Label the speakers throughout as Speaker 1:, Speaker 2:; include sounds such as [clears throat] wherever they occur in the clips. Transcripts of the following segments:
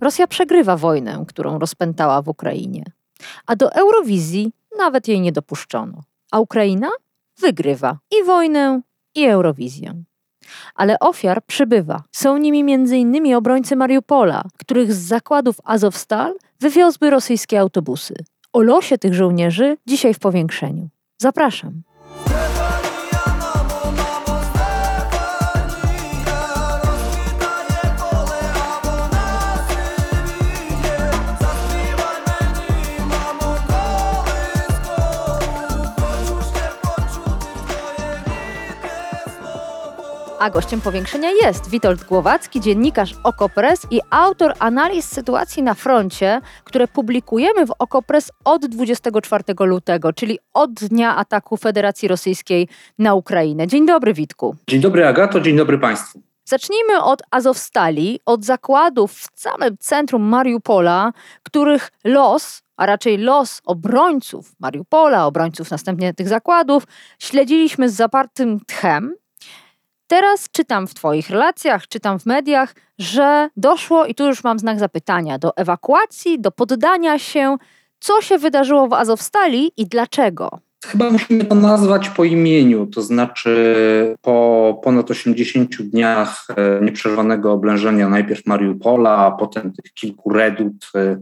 Speaker 1: Rosja przegrywa wojnę, którą rozpętała w Ukrainie, a do Eurowizji nawet jej nie dopuszczono. A Ukraina wygrywa i wojnę, i Eurowizję. Ale ofiar przybywa. Są nimi m.in. obrońcy Mariupola, których z zakładów Azovstal wywiozły rosyjskie autobusy. O losie tych żołnierzy dzisiaj w powiększeniu. Zapraszam. A gościem powiększenia jest Witold Głowacki, dziennikarz Okopres i autor analiz sytuacji na froncie, które publikujemy w Okopres od 24 lutego, czyli od dnia ataku Federacji Rosyjskiej na Ukrainę. Dzień dobry, Witku.
Speaker 2: Dzień dobry, Agato, dzień dobry Państwu.
Speaker 1: Zacznijmy od Azowstali, od zakładów w samym centrum Mariupola, których los a raczej los obrońców Mariupola, obrońców następnie tych zakładów, śledziliśmy z zapartym tchem. Teraz czytam w Twoich relacjach, czytam w mediach, że doszło, i tu już mam znak zapytania, do ewakuacji, do poddania się. Co się wydarzyło w Azowstali i dlaczego?
Speaker 2: Chyba musimy to nazwać po imieniu, to znaczy po ponad 80 dniach e, nieprzerwanego oblężenia najpierw Mariupola, a potem tych kilku redut, e,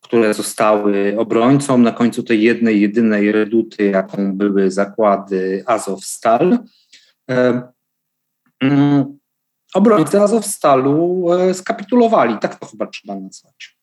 Speaker 2: które zostały obrońcą, na końcu tej jednej, jedynej reduty, jaką były zakłady Azowstal. Mm, obrońcy Azowstalu e, skapitulowali. Tak to chyba trzeba nazwać.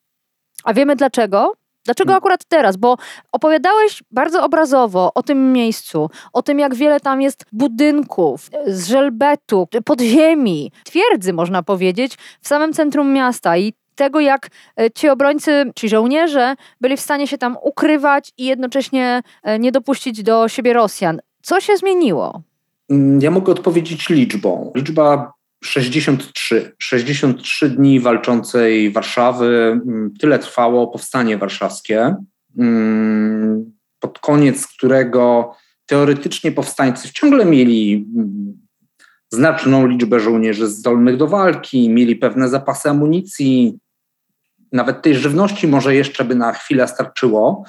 Speaker 1: A wiemy dlaczego? Dlaczego hmm. akurat teraz? Bo opowiadałeś bardzo obrazowo o tym miejscu, o tym, jak wiele tam jest budynków, z żelbetu, podziemi, twierdzy, można powiedzieć, w samym centrum miasta i tego, jak e, ci obrońcy, ci żołnierze byli w stanie się tam ukrywać i jednocześnie e, nie dopuścić do siebie Rosjan. Co się zmieniło?
Speaker 2: Mm, ja mogę odpowiedzieć liczbą. Liczba 63. 63 dni walczącej Warszawy. Mm, tyle trwało powstanie warszawskie, mm, pod koniec którego teoretycznie powstańcy ciągle mieli znaczną liczbę żołnierzy zdolnych do walki, mieli pewne zapasy amunicji, nawet tej żywności może jeszcze by na chwilę starczyło,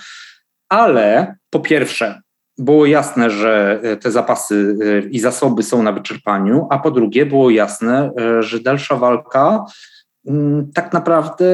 Speaker 2: ale po pierwsze, było jasne, że e, te zapasy e, i zasoby są na wyczerpaniu, a po drugie było jasne, e, że dalsza walka mm, tak naprawdę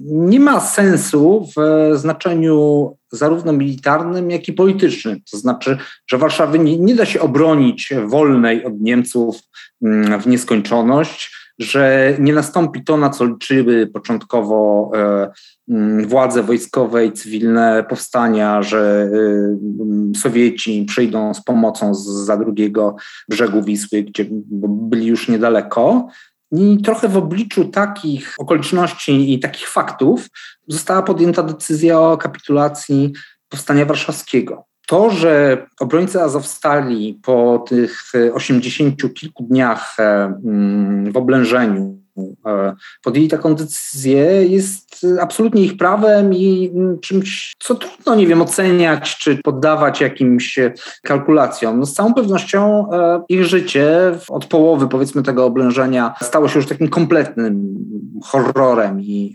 Speaker 2: nie ma sensu w znaczeniu zarówno militarnym, jak i politycznym. To znaczy, że Warszawy nie, nie da się obronić wolnej od Niemców mm, w nieskończoność że nie nastąpi to, na co liczyły początkowo e, mm, władze wojskowe i cywilne powstania, że e, Sowieci przyjdą z pomocą za drugiego brzegu Wisły, gdzie byli już niedaleko. I trochę w obliczu takich okoliczności i takich faktów została podjęta decyzja o kapitulacji powstania warszawskiego. To, że obrońcy Azowstali po tych osiemdziesięciu kilku dniach e, mm, w oblężeniu e, podjęli taką decyzję, jest absolutnie ich prawem i mm, czymś, co trudno, nie wiem, oceniać czy poddawać jakimś kalkulacjom. Z całą pewnością e, ich życie od połowy, powiedzmy, tego oblężenia stało się już takim kompletnym horrorem i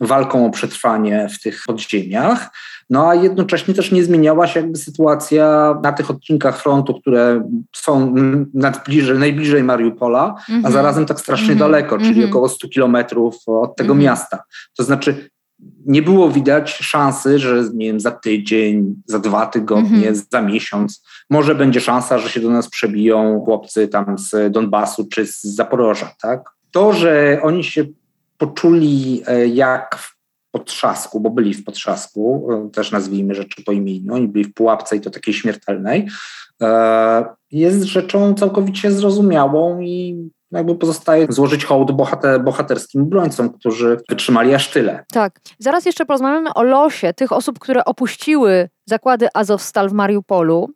Speaker 2: walką o przetrwanie w tych podziemiach. No a jednocześnie też nie zmieniała się jakby sytuacja na tych odcinkach frontu, które są bliżej, najbliżej Mariupola, mm -hmm. a mhm. zarazem tak strasznie mm -hmm. daleko, czyli mm -hmm. około 100 kilometrów od tego mhm. miasta. To znaczy nie było widać szansy, że nie wiem, za tydzień, za dwa tygodnie, mhm. za miesiąc może będzie szansa, że się do nas przebiją chłopcy tam z Donbasu czy z Zaporoża, tak? To, że oni się poczuli e, jak w potrzasku, bo byli w potrzasku, e, też nazwijmy rzeczy po imieniu, oni byli w pułapce i to takiej śmiertelnej, e, jest rzeczą całkowicie zrozumiałą i jakby pozostaje złożyć hołd bohater, bohaterskim obrońcom, którzy wytrzymali aż tyle.
Speaker 1: Tak. Zaraz jeszcze porozmawiamy o losie tych osób, które opuściły zakłady Azowstal w Mariupolu,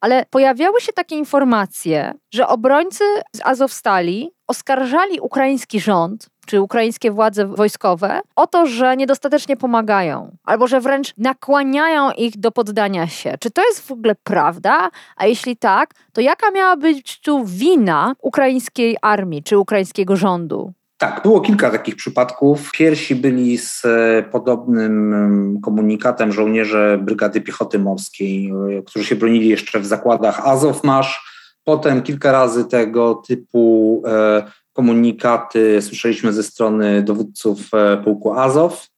Speaker 1: ale pojawiały się takie informacje, że obrońcy z Azowstali oskarżali ukraiński rząd czy ukraińskie władze wojskowe o to, że niedostatecznie pomagają, albo że wręcz nakłaniają ich do poddania się. Czy to jest w ogóle prawda? A jeśli tak, to jaka miała być tu wina ukraińskiej armii czy ukraińskiego rządu?
Speaker 2: Tak, było kilka takich przypadków. Pierwsi byli z e, podobnym mm, komunikatem żołnierze Brygady Piechoty Morskiej, e, którzy się bronili jeszcze w zakładach Azowmasz. Potem kilka razy tego typu e, komunikaty słyszeliśmy ze strony dowódców pułku Azow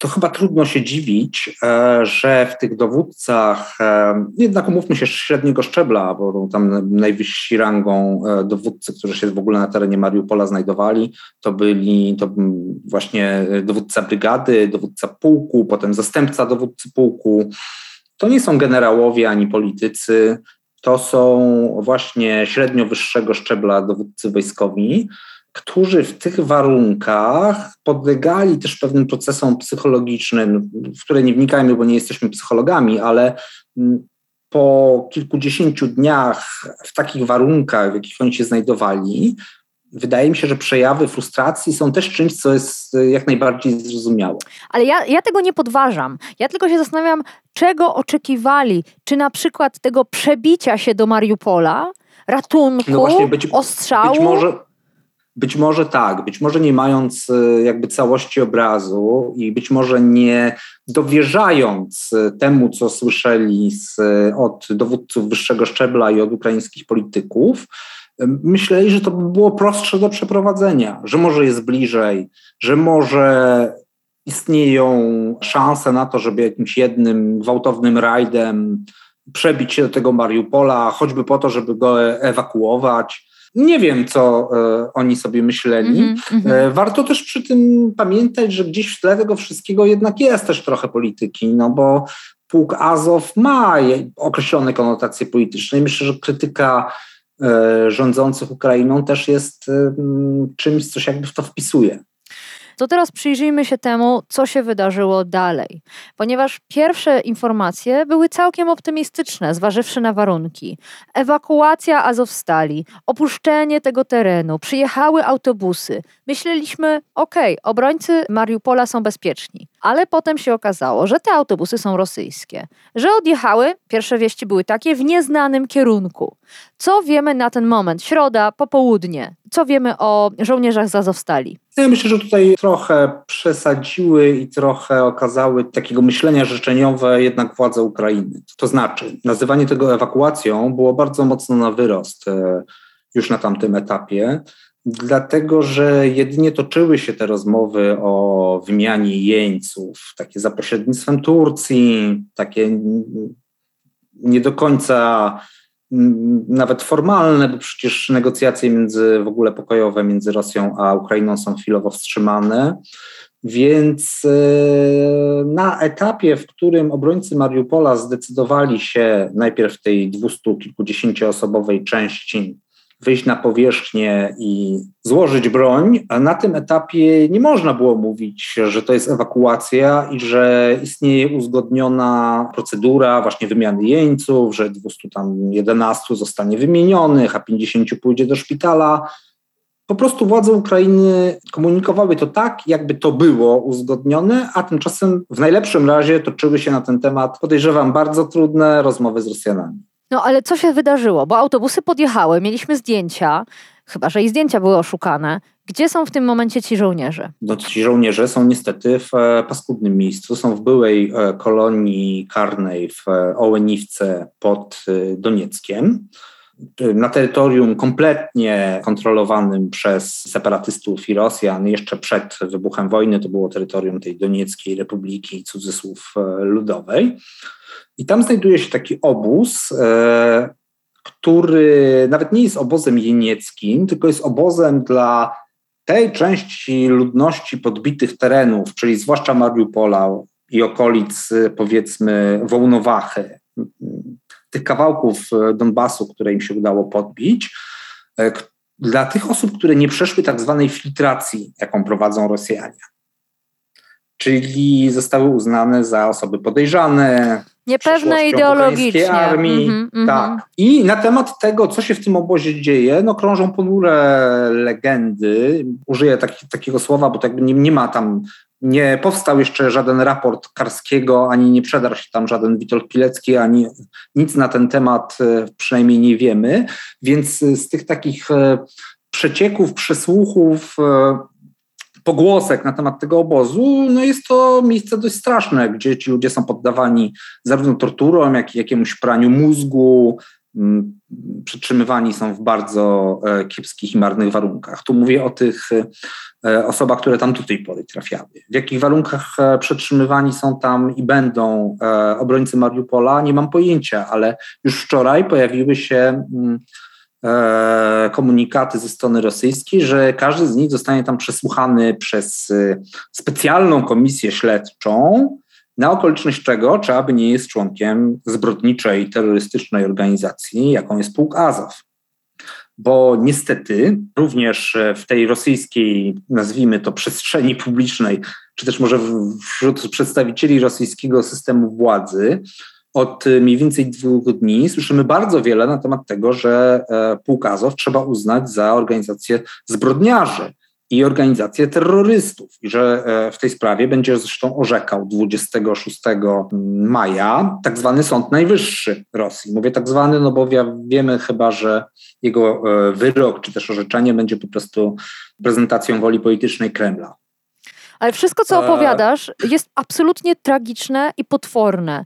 Speaker 2: to chyba trudno się dziwić, e, że w tych dowódcach, e, jednak umówmy się, średniego szczebla, bo tam najwyżsi rangą e, dowódcy, którzy się w ogóle na terenie Mariupola znajdowali, to byli to właśnie dowódca brygady, dowódca pułku, potem zastępca dowódcy pułku. To nie są generałowie ani politycy, to są właśnie średnio wyższego szczebla dowódcy wojskowi, którzy w tych warunkach podlegali też pewnym procesom psychologicznym, w które nie wnikajmy, bo nie jesteśmy psychologami, ale mm, po kilkudziesięciu dniach w takich warunkach, w jakich oni się znajdowali, wydaje mi się, że przejawy frustracji są też czymś, co jest e, jak najbardziej zrozumiałe.
Speaker 1: Ale ja, ja tego nie podważam. Ja tylko się zastanawiam, czego oczekiwali. Czy na przykład tego przebicia się do Mariupola, ratunku, no właśnie, być, ostrzału?
Speaker 2: Być może, być może tak, być może nie mając e, jakby całości obrazu i być może nie dowierzając e, temu, co słyszeli z, od dowódców wyższego szczebla i od ukraińskich polityków, myśleli, że to by było prostsze do przeprowadzenia, że może jest bliżej, że może istnieją szanse na to, żeby jakimś jednym gwałtownym rajdem przebić się do tego Mariupola, choćby po to, żeby go ewakuować nie wiem, co e, oni sobie myśleli. Mm -hmm, e, warto też przy tym pamiętać, że gdzieś w tle tego wszystkiego jednak jest też trochę polityki, no bo pułk Azow ma określone konotacje polityczne i myślę, że krytyka e, rządzących Ukrainą też jest e, czymś, co się jakby w to wpisuje.
Speaker 1: To teraz przyjrzyjmy się temu, co się wydarzyło dalej, ponieważ pierwsze informacje były całkiem optymistyczne, zważywszy na warunki. Ewakuacja Azowstali, opuszczenie tego terenu, przyjechały autobusy. Myśleliśmy, okej, okay, obrońcy Mariupola są bezpieczni, ale potem się okazało, że te autobusy są rosyjskie, że odjechały, pierwsze wieści były takie, w nieznanym kierunku. Co wiemy na ten moment? Środa, popołudnie. Co wiemy o żołnierzach z Azowstali?
Speaker 2: Ja myślę, że tutaj trochę przesadziły i trochę okazały takiego myślenia życzeniowe jednak władze Ukrainy. To znaczy, nazywanie tego ewakuacją było bardzo mocno na wyrost e, już na tamtym etapie, dlatego że jedynie toczyły się te rozmowy o wymianie jeńców, takie za pośrednictwem Turcji, takie nie do końca nawet formalne, bo przecież negocjacje między w ogóle pokojowe między Rosją a Ukrainą są chwilowo wstrzymane. Więc e, na etapie, w którym obrońcy Mariupola zdecydowali się najpierw tej dwustu kilkudziesięcioosobowej części wyjść na powierzchnię i złożyć broń, a na tym etapie nie można było mówić, że to jest ewakuacja i że istnieje uzgodniona procedura właśnie wymiany jeńców, że 211 zostanie wymienionych, a 50 pójdzie do szpitala. Po prostu władze Ukrainy komunikowały to tak, jakby to było uzgodnione, a tymczasem w najlepszym razie toczyły się na ten temat, podejrzewam, bardzo trudne rozmowy z Rosjanami.
Speaker 1: No ale co się wydarzyło? Bo autobusy podjechały, mieliśmy zdjęcia, chyba że i zdjęcia były oszukane. Gdzie są w tym momencie ci żołnierze?
Speaker 2: No, ci żołnierze są niestety w e, paskudnym miejscu. Są w byłej e, kolonii karnej w e, Ołeniwce pod Donieckiem na terytorium kompletnie kontrolowanym przez separatystów i Rosjan, jeszcze przed wybuchem wojny, to było terytorium tej Donieckiej Republiki, cudzysłów, ludowej. I tam znajduje się taki obóz, e, który nawet nie jest obozem jenieckim, tylko jest obozem dla tej części ludności podbitych terenów, czyli zwłaszcza Mariupola i okolic, powiedzmy, Wołnowachy, tych kawałków Donbasu, które im się udało podbić. dla tych osób, które nie przeszły tak zwanej filtracji, jaką prowadzą Rosjanie. Czyli zostały uznane za osoby podejrzane,
Speaker 1: Niepewne ideologicznie.
Speaker 2: armii. Mm -hmm, tak. Mm -hmm. I na temat tego, co się w tym obozie dzieje, no krążą ponure legendy. Użyję taki, takiego słowa, bo tak nie, nie ma tam nie powstał jeszcze żaden raport Karskiego, ani nie przedarł się tam żaden Witold Pilecki, ani nic na ten temat e, przynajmniej nie wiemy. Więc z tych takich e, przecieków, przesłuchów, e, pogłosek na temat tego obozu, no jest to miejsce dość straszne, gdzie ci ludzie są poddawani zarówno torturom, jak i jakiemuś praniu mózgu, mm, przetrzymywani są w bardzo e, kiepskich i marnych warunkach. Tu mówię o tych e, osobach, które tam do tej pory trafiały. W jakich warunkach e, przetrzymywani są tam i będą obrońcy Mariupola, nie mam pojęcia, ale już wczoraj pojawiły się mm, komunikaty ze strony rosyjskiej, że każdy z nich zostanie tam przesłuchany przez e, specjalną komisję śledczą, na okoliczność czego trzeba by nie jest członkiem zbrodniczej, terrorystycznej organizacji, jaką jest Pułk Azow. Bo niestety również w tej rosyjskiej, nazwijmy to, przestrzeni publicznej, czy też może wśród przedstawicieli rosyjskiego systemu władzy, od y, mniej więcej dwóch dni słyszymy bardzo wiele na temat tego, że e, Pułkazow trzeba uznać za organizację zbrodniarzy i organizację terrorystów. I że e, w tej sprawie będzie zresztą orzekał 26 maja tak zwany Sąd Najwyższy Rosji. Mówię tak zwany, no bo wiemy chyba, że jego e, wyrok czy też orzeczenie będzie po prostu prezentacją woli politycznej Kremla.
Speaker 1: Ale wszystko, co opowiadasz, jest absolutnie tragiczne i potworne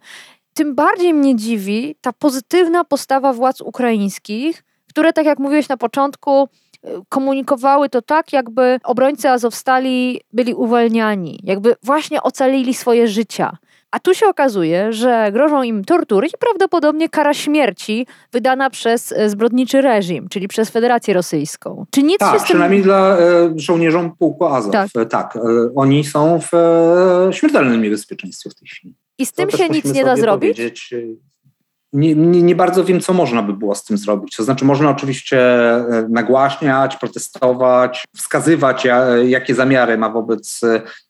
Speaker 1: tym bardziej mnie dziwi ta pozytywna postawa władz ukraińskich, które, tak jak mówiłeś na początku, y, komunikowały to tak, jakby obrońcy Azowstali byli uwalniani, jakby właśnie ocalili swoje życia. A tu się okazuje, że grożą im tortury i prawdopodobnie kara śmierci wydana przez e, zbrodniczy reżim, czyli przez Federację Rosyjską.
Speaker 2: Czy nic tak, się z tym... przynajmniej dla e, żołnierzom pułku Azow. Tak. E, tak. Oni są w e, śmiertelnym niebezpieczeństwie w tej chwili.
Speaker 1: I z tym się nic nie da zrobić?
Speaker 2: Nie, nie, nie, bardzo wiem, co można by było z tym zrobić. To znaczy, można oczywiście nagłaśniać, protestować, wskazywać, jakie zamiary ma wobec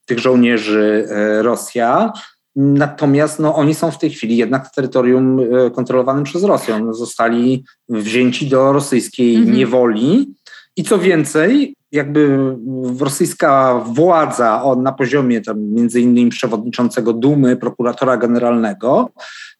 Speaker 2: tych żołnierzy Rosja. Natomiast no, oni są w tej chwili jednak na terytorium kontrolowanym przez Rosję. Zostali wzięci do rosyjskiej mhm. niewoli. I co więcej, jakby rosyjska władza na poziomie tam między innymi przewodniczącego Dumy, prokuratora generalnego,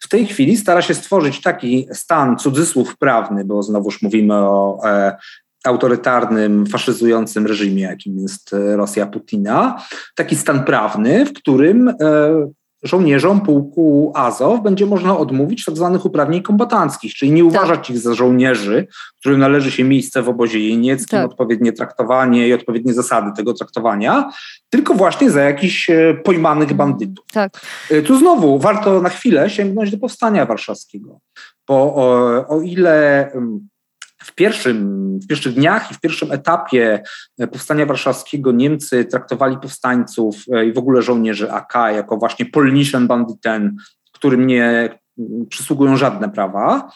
Speaker 2: w tej chwili stara się stworzyć taki stan, cudzysłów prawny, bo znowuż mówimy o e, autorytarnym, faszyzującym reżimie, jakim jest e, Rosja Putina, taki stan prawny, w którym e, żołnierzom pułku Azow będzie można odmówić tak zwanych uprawnień kombatanckich, czyli nie tak. uważać ich za żołnierzy, którym należy się miejsce w obozie jenieckim, tak. odpowiednie traktowanie i odpowiednie zasady tego traktowania, tylko właśnie za jakichś e, pojmanych bandytów. Tak. E, tu znowu warto na chwilę sięgnąć do powstania warszawskiego, bo o, o ile w, pierwszym, w pierwszych dniach i w pierwszym etapie e, powstania warszawskiego Niemcy traktowali powstańców e, i w ogóle żołnierzy AK jako właśnie polnischen banditen, którym nie przysługują żadne prawa.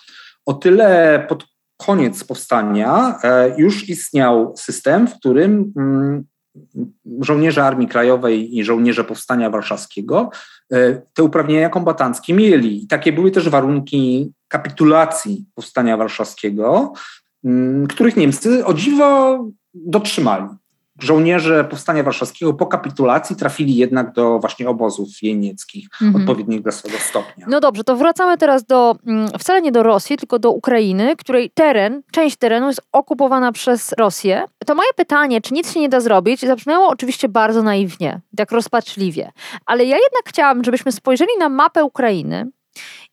Speaker 2: O tyle pod koniec powstania e, już istniał system, w którym mm, żołnierze Armii Krajowej i żołnierze Powstania Warszawskiego te uprawnienia kombatanckie mieli. Takie były też warunki kapitulacji Powstania Warszawskiego, Mm, których Niemcy o dziwo dotrzymali. Żołnierze Powstania Warszawskiego po kapitulacji trafili jednak do właśnie obozów jenieckich, mhm. odpowiednich dla swojego stopnia.
Speaker 1: No dobrze, to wracamy teraz do, mm, wcale nie do Rosji, tylko do Ukrainy, której teren, część terenu jest okupowana przez Rosję. To moje pytanie, czy nic się nie da zrobić, zabrzmiało oczywiście bardzo naiwnie, tak rozpaczliwie, ale ja jednak chciałabym, żebyśmy spojrzeli na mapę Ukrainy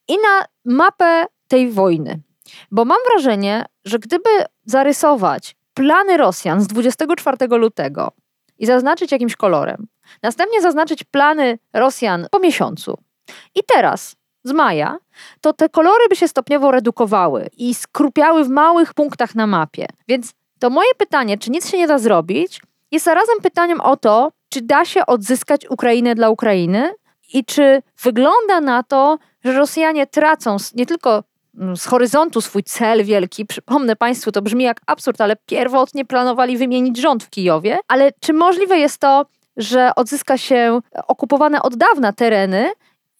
Speaker 1: i na mapę tej wojny. Bo mam wrażenie, że gdyby zarysować plany Rosjan z 24 lutego i zaznaczyć jakimś kolorem, następnie zaznaczyć plany Rosjan po miesiącu i teraz z maja, to te kolory by się stopniowo redukowały i skrupiały w małych punktach na mapie. Więc to moje pytanie, czy nic się nie da zrobić, jest zarazem pytaniem o to, czy da się odzyskać Ukrainę dla Ukrainy i czy wygląda na to, że Rosjanie tracą nie tylko z horyzontu swój cel wielki. Przypomnę Państwu, to brzmi jak absurd, ale pierwotnie planowali wymienić rząd w Kijowie. Ale czy możliwe jest to, że odzyska się okupowane od dawna tereny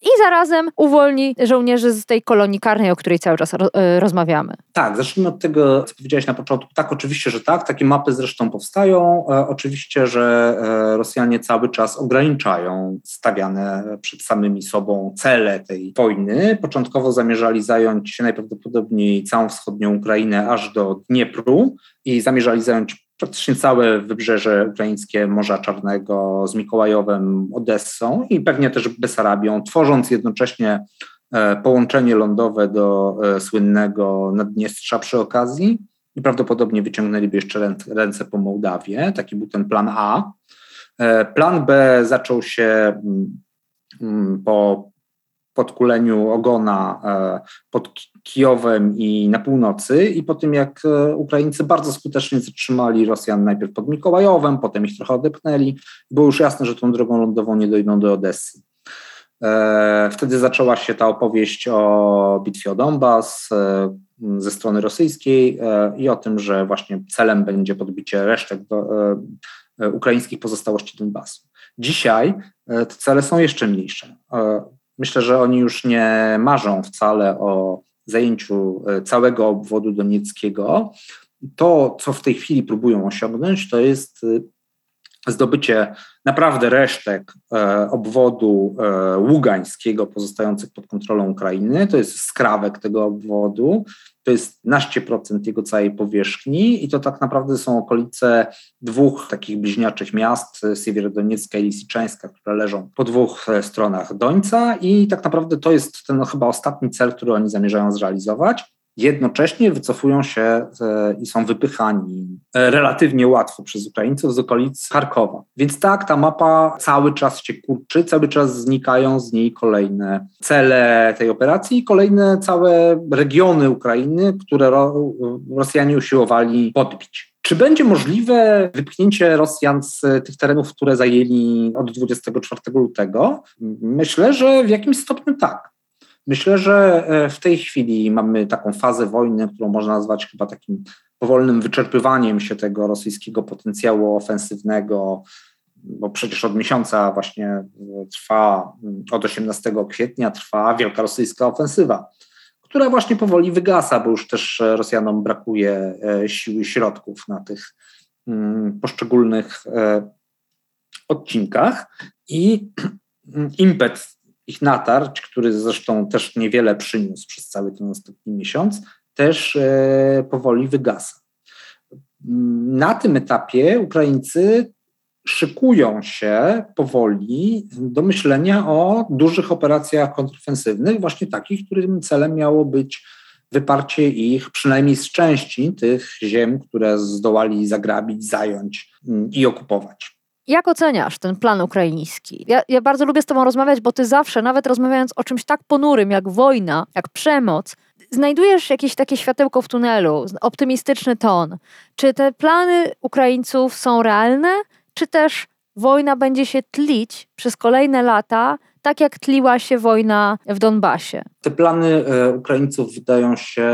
Speaker 1: i zarazem uwolni żołnierzy z tej kolonii karnej, o której cały czas e, rozmawiamy.
Speaker 2: Tak, zacznijmy od tego, co powiedziałeś na początku. Tak, oczywiście, że tak. Takie mapy zresztą powstają. E, oczywiście, że e, Rosjanie cały czas ograniczają stawiane przed samymi sobą cele tej wojny. Początkowo zamierzali zająć najprawdopodobniej całą wschodnią Ukrainę aż do Dniepru i zamierzali zająć praktycznie całe wybrzeże ukraińskie Morza Czarnego z Mikołajowem, Odessą i pewnie też Besarabią, tworząc jednocześnie e, połączenie lądowe do e, słynnego Naddniestrza przy okazji i prawdopodobnie wyciągnęliby jeszcze ręce po Mołdawie. Taki był ten plan A. E, plan B zaczął się mm, mm, po podkuleniu ogona pod Kijowem i na północy i po tym jak e, Ukraińcy bardzo skutecznie zatrzymali Rosjan najpierw pod Mikołajowem, potem ich trochę odepnęli, było już jasne, że tą drogą lądową nie dojdą do Odessy. E, wtedy zaczęła się ta opowieść o bitwie o Donbas ze strony rosyjskiej i o tym, że właśnie celem będzie podbicie resztek do, ukraińskich pozostałości Donbasu. Dzisiaj te cele są jeszcze mniejsze. Myślę, że oni już nie marzą wcale o zajęciu e, całego obwodu donieckiego. To, co w tej chwili próbują osiągnąć, to jest e, zdobycie naprawdę resztek e, obwodu ługańskiego pozostających pod kontrolą Ukrainy. To jest skrawek tego obwodu to jest naście procent jego całej powierzchni i to tak naprawdę są okolice dwóch takich bliźniaczych miast, Siewierodoniecka i Lisiczańska, które leżą po dwóch e, stronach Dońca i tak naprawdę to jest ten chyba ostatni cel, który oni zamierzają zrealizować jednocześnie wycofują się e, i są wypychani e, relatywnie łatwo przez Ukraińców z okolic Charkowa. Więc tak, ta mapa cały czas się kurczy, cały czas znikają z niej kolejne cele tej operacji i kolejne całe regiony Ukrainy, które Rosjanie usiłowali podbić. Czy będzie możliwe wypchnięcie Rosjan z tych terenów, które zajęli od 24 lutego? Myślę, że w jakimś stopniu tak. Myślę, że e, w tej chwili mamy taką fazę wojny, którą można nazwać chyba takim powolnym wyczerpywaniem się tego rosyjskiego potencjału ofensywnego, bo przecież od miesiąca właśnie e, trwa, mm, od 18 kwietnia trwa wielka rosyjska ofensywa, która właśnie powoli wygasa, bo już też Rosjanom brakuje e, sił i środków na tych mm, poszczególnych odcinkach i [clears throat] impet ich natarć, który zresztą też niewiele przyniósł przez cały ten ostatni miesiąc, też e, powoli wygasa. Na tym etapie Ukraińcy szykują się powoli do myślenia o dużych operacjach kontrofensywnych, właśnie takich, którym celem miało być wyparcie ich przynajmniej z części tych ziem, które zdołali zagrabić, zająć mm, i okupować.
Speaker 1: Jak oceniasz ten plan ukraiński? Ja, ja, bardzo lubię z Tobą rozmawiać, bo Ty zawsze, nawet rozmawiając o czymś tak ponurym jak wojna, jak przemoc, znajdujesz jakieś takie światełko w tunelu, optymistyczny ton. Czy te plany Ukraińców są realne, czy też wojna będzie się tlić przez kolejne lata, tak jak tliła się wojna w Donbasie.
Speaker 2: Te plany e, Ukraińców wydają się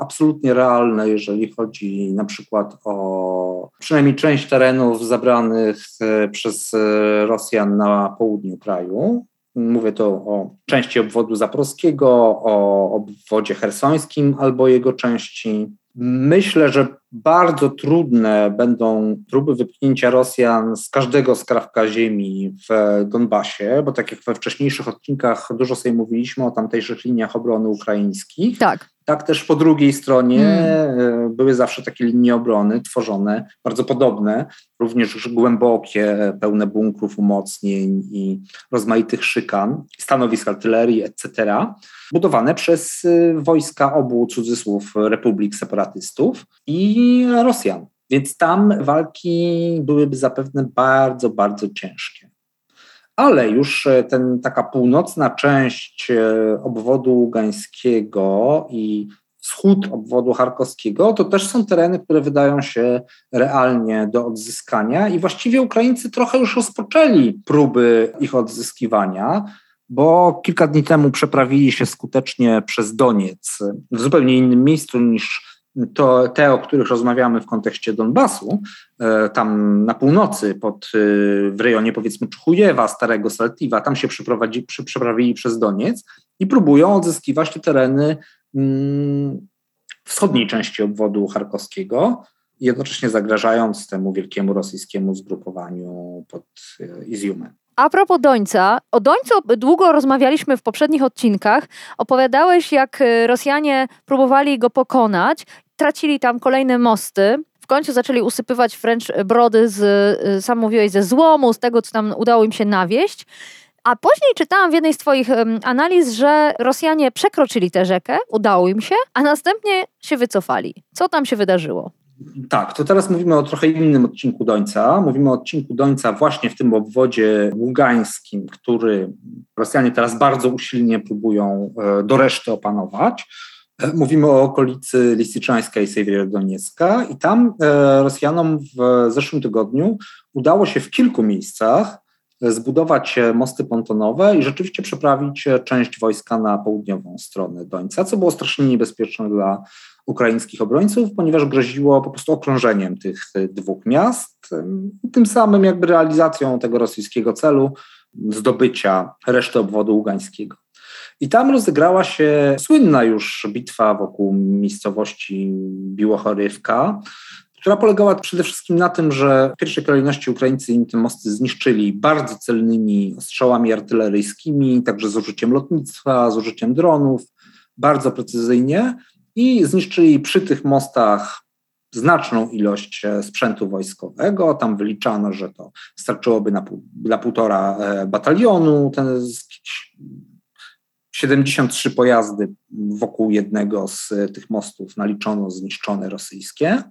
Speaker 2: absolutnie realne, jeżeli chodzi na przykład o przynajmniej część terenów zabranych e, przez e, Rosjan na południu kraju. Mówię to o części obwodu zaporowskiego, o obwodzie hersońskim albo jego części. Myślę, że bardzo trudne będą próby wypchnięcia Rosjan z każdego skrawka ziemi w Donbasie, bo tak jak we wcześniejszych odcinkach dużo sobie mówiliśmy o tamtejszych liniach obrony ukraińskich.
Speaker 1: Tak.
Speaker 2: Tak też po drugiej stronie hmm. były zawsze takie linie obrony tworzone, bardzo podobne, również głębokie, pełne bunkrów, umocnień i rozmaitych szykan, stanowisk artylerii, etc., budowane przez e, wojska obu cudzysłów republik separatystów i Rosjan. Więc tam walki byłyby zapewne bardzo, bardzo ciężkie ale już e, ten, taka północna część e, obwodu gańskiego i wschód obwodu charkowskiego, to też są tereny, które wydają się realnie do odzyskania i właściwie Ukraińcy trochę już rozpoczęli próby ich odzyskiwania. bo kilka dni temu przeprawili się skutecznie przez Doniec w zupełnie innym miejscu niż to te, o których rozmawiamy w kontekście Donbasu, e, tam na północy, pod, e, w rejonie powiedzmy Czchujewa, Starego Saltiwa, tam się przeprawili przez Doniec i próbują odzyskiwać te tereny mm, wschodniej części obwodu charkowskiego, jednocześnie zagrażając temu wielkiemu rosyjskiemu zgrupowaniu pod e, Iziumem.
Speaker 1: A propos Dońca, o Dońcu długo rozmawialiśmy w poprzednich odcinkach. Opowiadałeś, jak Rosjanie próbowali go pokonać tracili tam kolejne mosty. W końcu zaczęli usypywać wręcz brody z, y, sam mówiłeś, ze złomu, z tego, co tam udało im się nawieść. A później czytałam w jednej z Twoich analiz, że Rosjanie przekroczyli tę rzekę, udało im się, a następnie się wycofali. Co tam się wydarzyło?
Speaker 2: Tak, to teraz mówimy o trochę innym odcinku Dońca. Mówimy o odcinku Dońca właśnie w tym obwodzie ługańskim, który Rosjanie teraz bardzo usilnie próbują e, do reszty opanować. Mówimy o okolicy Lisiczańska i Sewierodoniecka i tam e, Rosjanom w zeszłym tygodniu udało się w kilku miejscach zbudować mosty pontonowe i rzeczywiście przeprawić część wojska na południową stronę Dońca, co było strasznie niebezpieczne dla ukraińskich obrońców, ponieważ groziło po prostu okrążeniem tych dwóch miast, tym samym jakby realizacją tego rosyjskiego celu zdobycia reszty obwodu ługańskiego. I tam rozegrała się słynna już bitwa wokół miejscowości Biłochorywka, która polegała przede wszystkim na tym, że w pierwszej kolejności Ukraińcy im te mosty zniszczyli bardzo celnymi ostrzałami artyleryjskimi, także z użyciem lotnictwa, z użyciem dronów, bardzo precyzyjnie i zniszczyli przy tych mostach znaczną ilość e, sprzętu wojskowego. Tam wyliczano, że to starczyłoby na dla półtora e, batalionu. Ten 73 pojazdy wokół jednego z tych mostów naliczono zniszczone rosyjskie.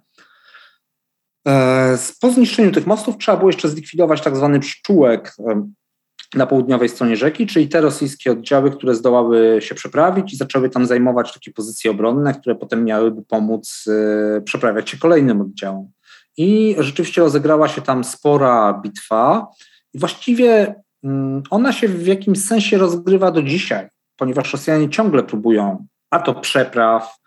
Speaker 2: E, po zniszczeniu tych mostów trzeba było jeszcze zlikwidować tak zwany pszczółek e, na południowej stronie rzeki, czyli te rosyjskie oddziały, które zdołały się przeprawić i zaczęły tam zajmować takie pozycje obronne, które potem miałyby pomóc e, przeprawiać się kolejnym oddziałom. I rzeczywiście rozegrała się tam spora bitwa i właściwie mm, ona się w jakimś sensie rozgrywa do dzisiaj ponieważ Rosjanie ciągle próbują a to przepraw,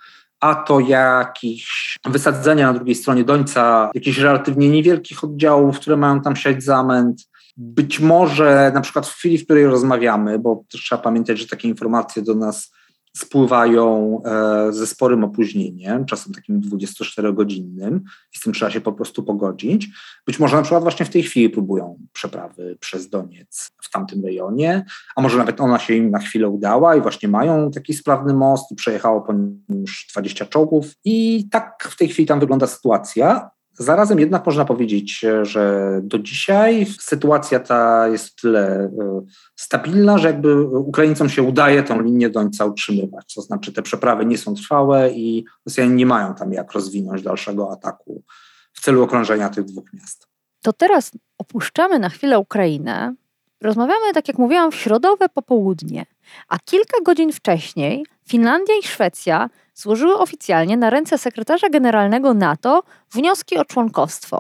Speaker 2: a to jakichś wysadzenia na drugiej stronie Dońca, jakichś relatywnie niewielkich oddziałów, które mają tam siać zamęt. Być może na przykład w chwili, w której rozmawiamy, bo też trzeba pamiętać, że takie informacje do nas spływają e, ze sporym opóźnieniem, czasem takim 24-godzinnym, i z tym trzeba się po prostu pogodzić. Być może na przykład właśnie w tej chwili próbują przeprawy przez Doniec w tamtym rejonie, a może nawet ona się im na chwilę udała i właśnie mają taki sprawny most i przejechało po nim już 20 czołgów. I tak w tej chwili tam wygląda sytuacja. Zarazem jednak można powiedzieć, że do dzisiaj sytuacja ta jest tyle e, stabilna, że jakby Ukraińcom się udaje tą linię Dońca utrzymywać. To znaczy te przeprawy nie są trwałe i Rosjanie nie mają tam jak rozwinąć dalszego ataku w celu okrążenia tych dwóch miast.
Speaker 1: To teraz opuszczamy na chwilę Ukrainę. Rozmawiamy, tak jak mówiłam, w środowe popołudnie, a kilka godzin wcześniej Finlandia i Szwecja złożyły oficjalnie na ręce sekretarza generalnego NATO wnioski o członkostwo.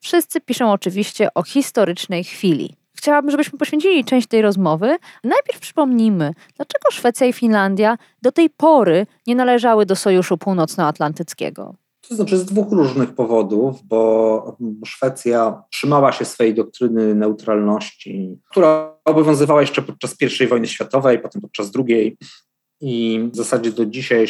Speaker 1: Wszyscy piszą oczywiście o historycznej chwili. Chciałabym, żebyśmy poświęcili część tej rozmowy. Najpierw przypomnijmy, dlaczego Szwecja i Finlandia do tej pory nie należały do Sojuszu Północnoatlantyckiego.
Speaker 2: To znaczy z dwóch różnych powodów, bo Szwecja trzymała się swojej doktryny neutralności, która obowiązywała jeszcze podczas I wojny światowej, potem podczas II i w zasadzie do dzisiaj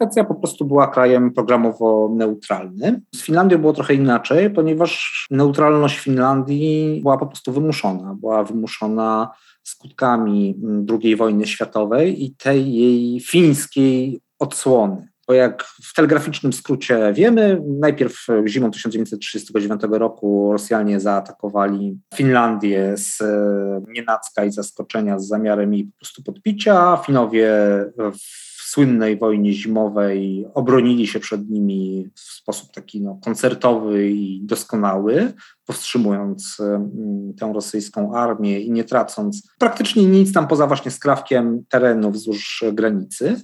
Speaker 2: Szwecja po prostu była krajem programowo neutralnym. Z Finlandią było trochę inaczej, ponieważ neutralność Finlandii była po prostu wymuszona. Była wymuszona skutkami II wojny światowej i tej jej fińskiej odsłony. Bo jak w telegraficznym skrócie wiemy, najpierw zimą 1939 roku Rosjanie zaatakowali Finlandię z e, nienacka i zaskoczenia z zamiarem jej po prostu podpicia. Finowie w słynnej wojnie zimowej obronili się przed nimi w sposób taki no, koncertowy i doskonały, powstrzymując tę rosyjską armię i nie tracąc praktycznie nic tam poza właśnie skrawkiem terenu wzdłuż granicy.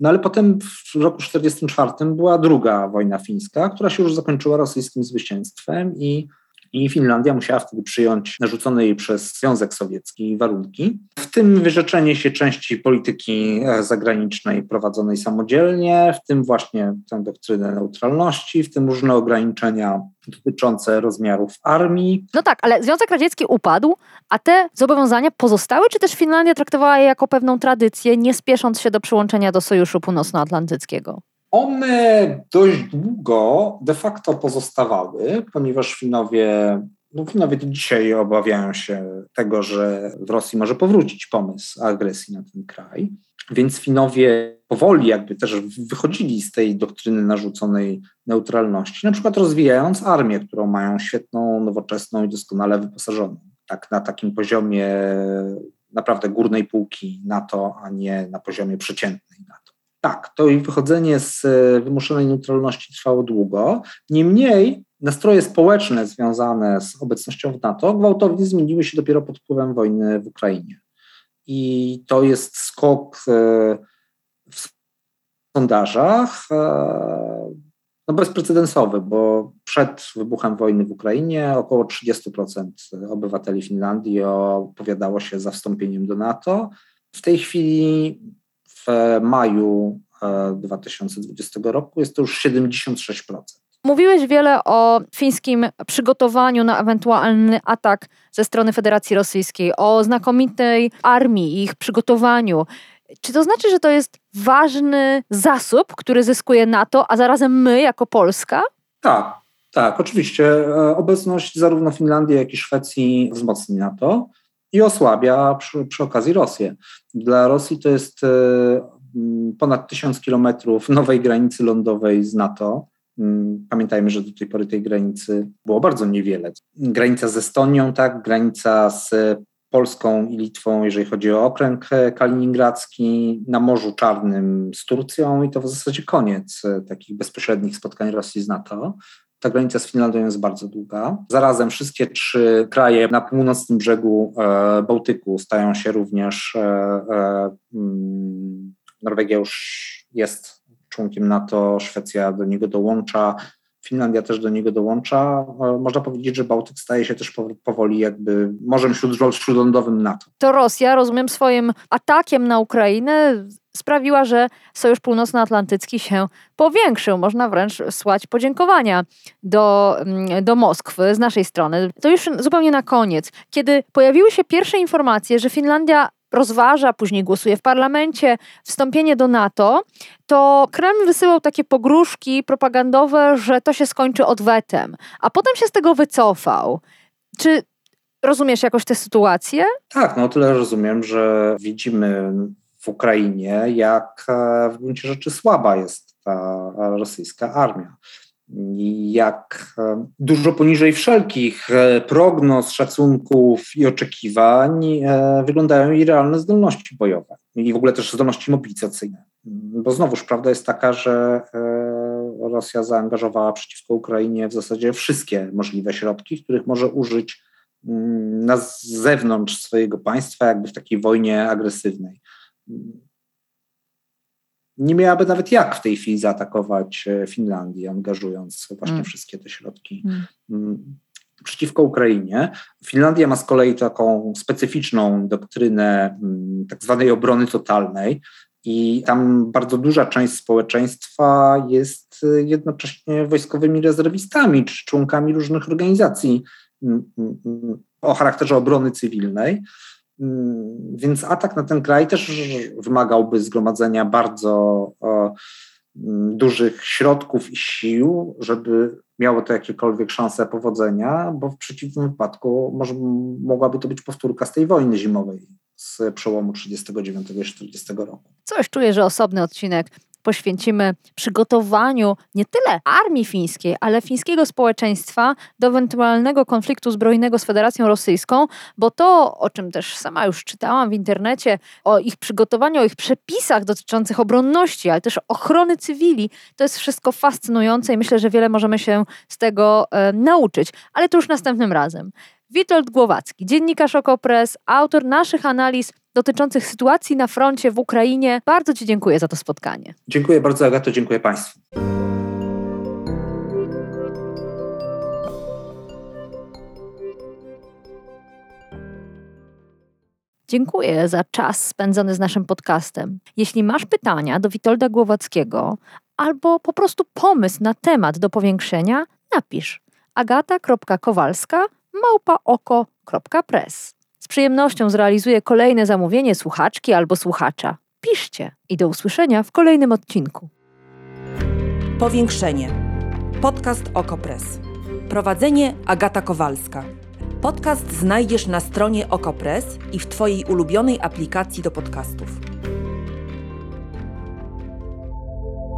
Speaker 2: No ale potem w roku 1944 była druga wojna fińska, która się już zakończyła rosyjskim zwycięstwem i i Finlandia musiała wtedy przyjąć narzucone jej przez Związek Sowiecki warunki, w tym wyrzeczenie się części polityki e, zagranicznej prowadzonej samodzielnie, w tym właśnie tę doktrynę neutralności, w tym różne ograniczenia dotyczące rozmiarów armii.
Speaker 1: No tak, ale Związek Radziecki upadł, a te zobowiązania pozostały, czy też Finlandia traktowała je jako pewną tradycję, nie spiesząc się do przyłączenia do Sojuszu Północnoatlantyckiego?
Speaker 2: One dość długo de facto pozostawały, ponieważ Finowie, no do dzisiaj obawiają się tego, że w Rosji może powrócić pomysł agresji na ten kraj. Więc Finowie powoli jakby też wychodzili z tej doktryny narzuconej neutralności, na przykład rozwijając armię, którą mają świetną, nowoczesną i doskonale wyposażoną. Tak na takim poziomie naprawdę górnej półki NATO, a nie na poziomie przeciętnej NATO. Tak, to wychodzenie z e, wymuszonej neutralności trwało długo. Niemniej nastroje społeczne związane z obecnością w NATO gwałtownie zmieniły się dopiero pod wpływem wojny w Ukrainie. I to jest skok e, w sondażach e, no bezprecedensowy, bo przed wybuchem wojny w Ukrainie około 30% obywateli Finlandii opowiadało się za wstąpieniem do NATO. W tej chwili maju 2020 e, roku jest to już 76%.
Speaker 1: Mówiłeś wiele o fińskim przygotowaniu na ewentualny atak ze strony Federacji Rosyjskiej, o znakomitej armii, ich przygotowaniu. Czy to znaczy, że to jest ważny zasób, który zyskuje NATO, a zarazem my jako Polska?
Speaker 2: Tak, tak, oczywiście. E, obecność zarówno Finlandii, jak i Szwecji wzmocni NATO i osłabia przy, przy okazji Rosję. Dla Rosji to jest e, ponad tysiąc kilometrów nowej granicy lądowej z NATO. Pamiętajmy, że do tej pory tej granicy było bardzo niewiele. Granica z Estonią, tak, granica z Polską i Litwą, jeżeli chodzi o okręg kaliningradzki, na Morzu Czarnym z Turcją i to w zasadzie koniec e, takich bezpośrednich spotkań Rosji z NATO. Ta granica z Finlandią jest bardzo długa. Zarazem wszystkie trzy kraje na północnym brzegu e, Bałtyku stają się również. E, mm, Norwegia już jest członkiem NATO, Szwecja do niego dołącza. Finlandia też do niego dołącza. E, można powiedzieć, że Bałtyk staje się też powoli jakby morzem śródlądowym NATO.
Speaker 1: To Rosja, rozumiem, swoim atakiem na Ukrainę sprawiła, że Sojusz Północnoatlantycki się powiększył. Można wręcz słać podziękowania do, mm, do Moskwy z naszej strony. To już zupełnie na koniec. Kiedy pojawiły się pierwsze informacje, że Finlandia rozważa, później głosuje w parlamencie wstąpienie do NATO, to Kreml wysyłał takie pogróżki propagandowe, że to się skończy odwetem, a potem się z tego wycofał. Czy rozumiesz jakoś tę sytuację?
Speaker 2: Tak, no tyle rozumiem, że widzimy w Ukrainie, jak e, w gruncie rzeczy słaba jest ta rosyjska armia. Jak e, dużo poniżej wszelkich e, prognoz, szacunków i oczekiwań wyglądają jej realne zdolności bojowe. I w ogóle też zdolności mobilizacyjne. Bo znowuż prawda jest taka, że Rosja zaangażowała przeciwko Ukrainie w zasadzie wszystkie możliwe środki, których może użyć mm, na zewnątrz swojego państwa, jakby w takiej wojnie agresywnej nie miałaby nawet jak w tej chwili zaatakować e, Finlandię, angażując właśnie mm. wszystkie te środki mm. mm. przeciwko Ukrainie. Finlandia ma z kolei taką specyficzną doktrynę mm, tak zwanej obrony totalnej. I tam bardzo duża część społeczeństwa jest e, jednocześnie wojskowymi rezerwistami czy członkami różnych organizacji mm, o charakterze obrony cywilnej. Mm, więc atak na ten kraj też wymagałby zgromadzenia bardzo mm, dużych środków i sił, żeby miało to jakiekolwiek szanse powodzenia, bo w przeciwnym wypadku może, mogłaby to być powtórka z tej wojny zimowej z przełomu 39 i 40 roku.
Speaker 1: Coś czuję, że osobny odcinek poświęcimy przygotowaniu nie tyle armii fińskiej, ale fińskiego społeczeństwa do ewentualnego konfliktu zbrojnego z Federacją Rosyjską, bo to, o czym też sama już czytałam w internecie, o ich przygotowaniu, o ich przepisach dotyczących obronności, ale też ochrony cywili, to jest wszystko fascynujące i myślę, że wiele możemy się z tego e, nauczyć, ale to już następnym razem. Witold Głowacki, dziennikarz Okopres, autor naszych analiz dotyczących sytuacji na froncie w Ukrainie. Bardzo Ci dziękuję za to spotkanie.
Speaker 2: Dziękuję bardzo, Agato, dziękuję Państwu.
Speaker 1: Dziękuję za czas spędzony z naszym podcastem. Jeśli masz pytania do Witolda Głowackiego albo po prostu pomysł na temat do powiększenia, napisz agata.kowalska.com małpaoko.press. Z przyjemnością zrealizuję kolejne zamówienie słuchaczki albo słuchacza. Piszcie i do usłyszenia w kolejnym odcinku.
Speaker 3: Powiększenie. Podcast Okopres. Prowadzenie Agata Kowalska. Podcast znajdziesz na stronie Okopres i w Twojej ulubionej aplikacji do podcastów.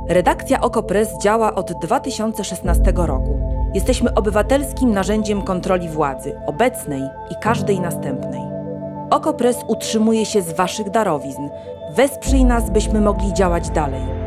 Speaker 3: Redakcja Okopres działa od 2016 roku. Jesteśmy obywatelskim narzędziem kontroli władzy, obecnej i każdej następnej. Okopres utrzymuje się z Waszych darowizn. Wesprzyj nas, byśmy mogli działać dalej.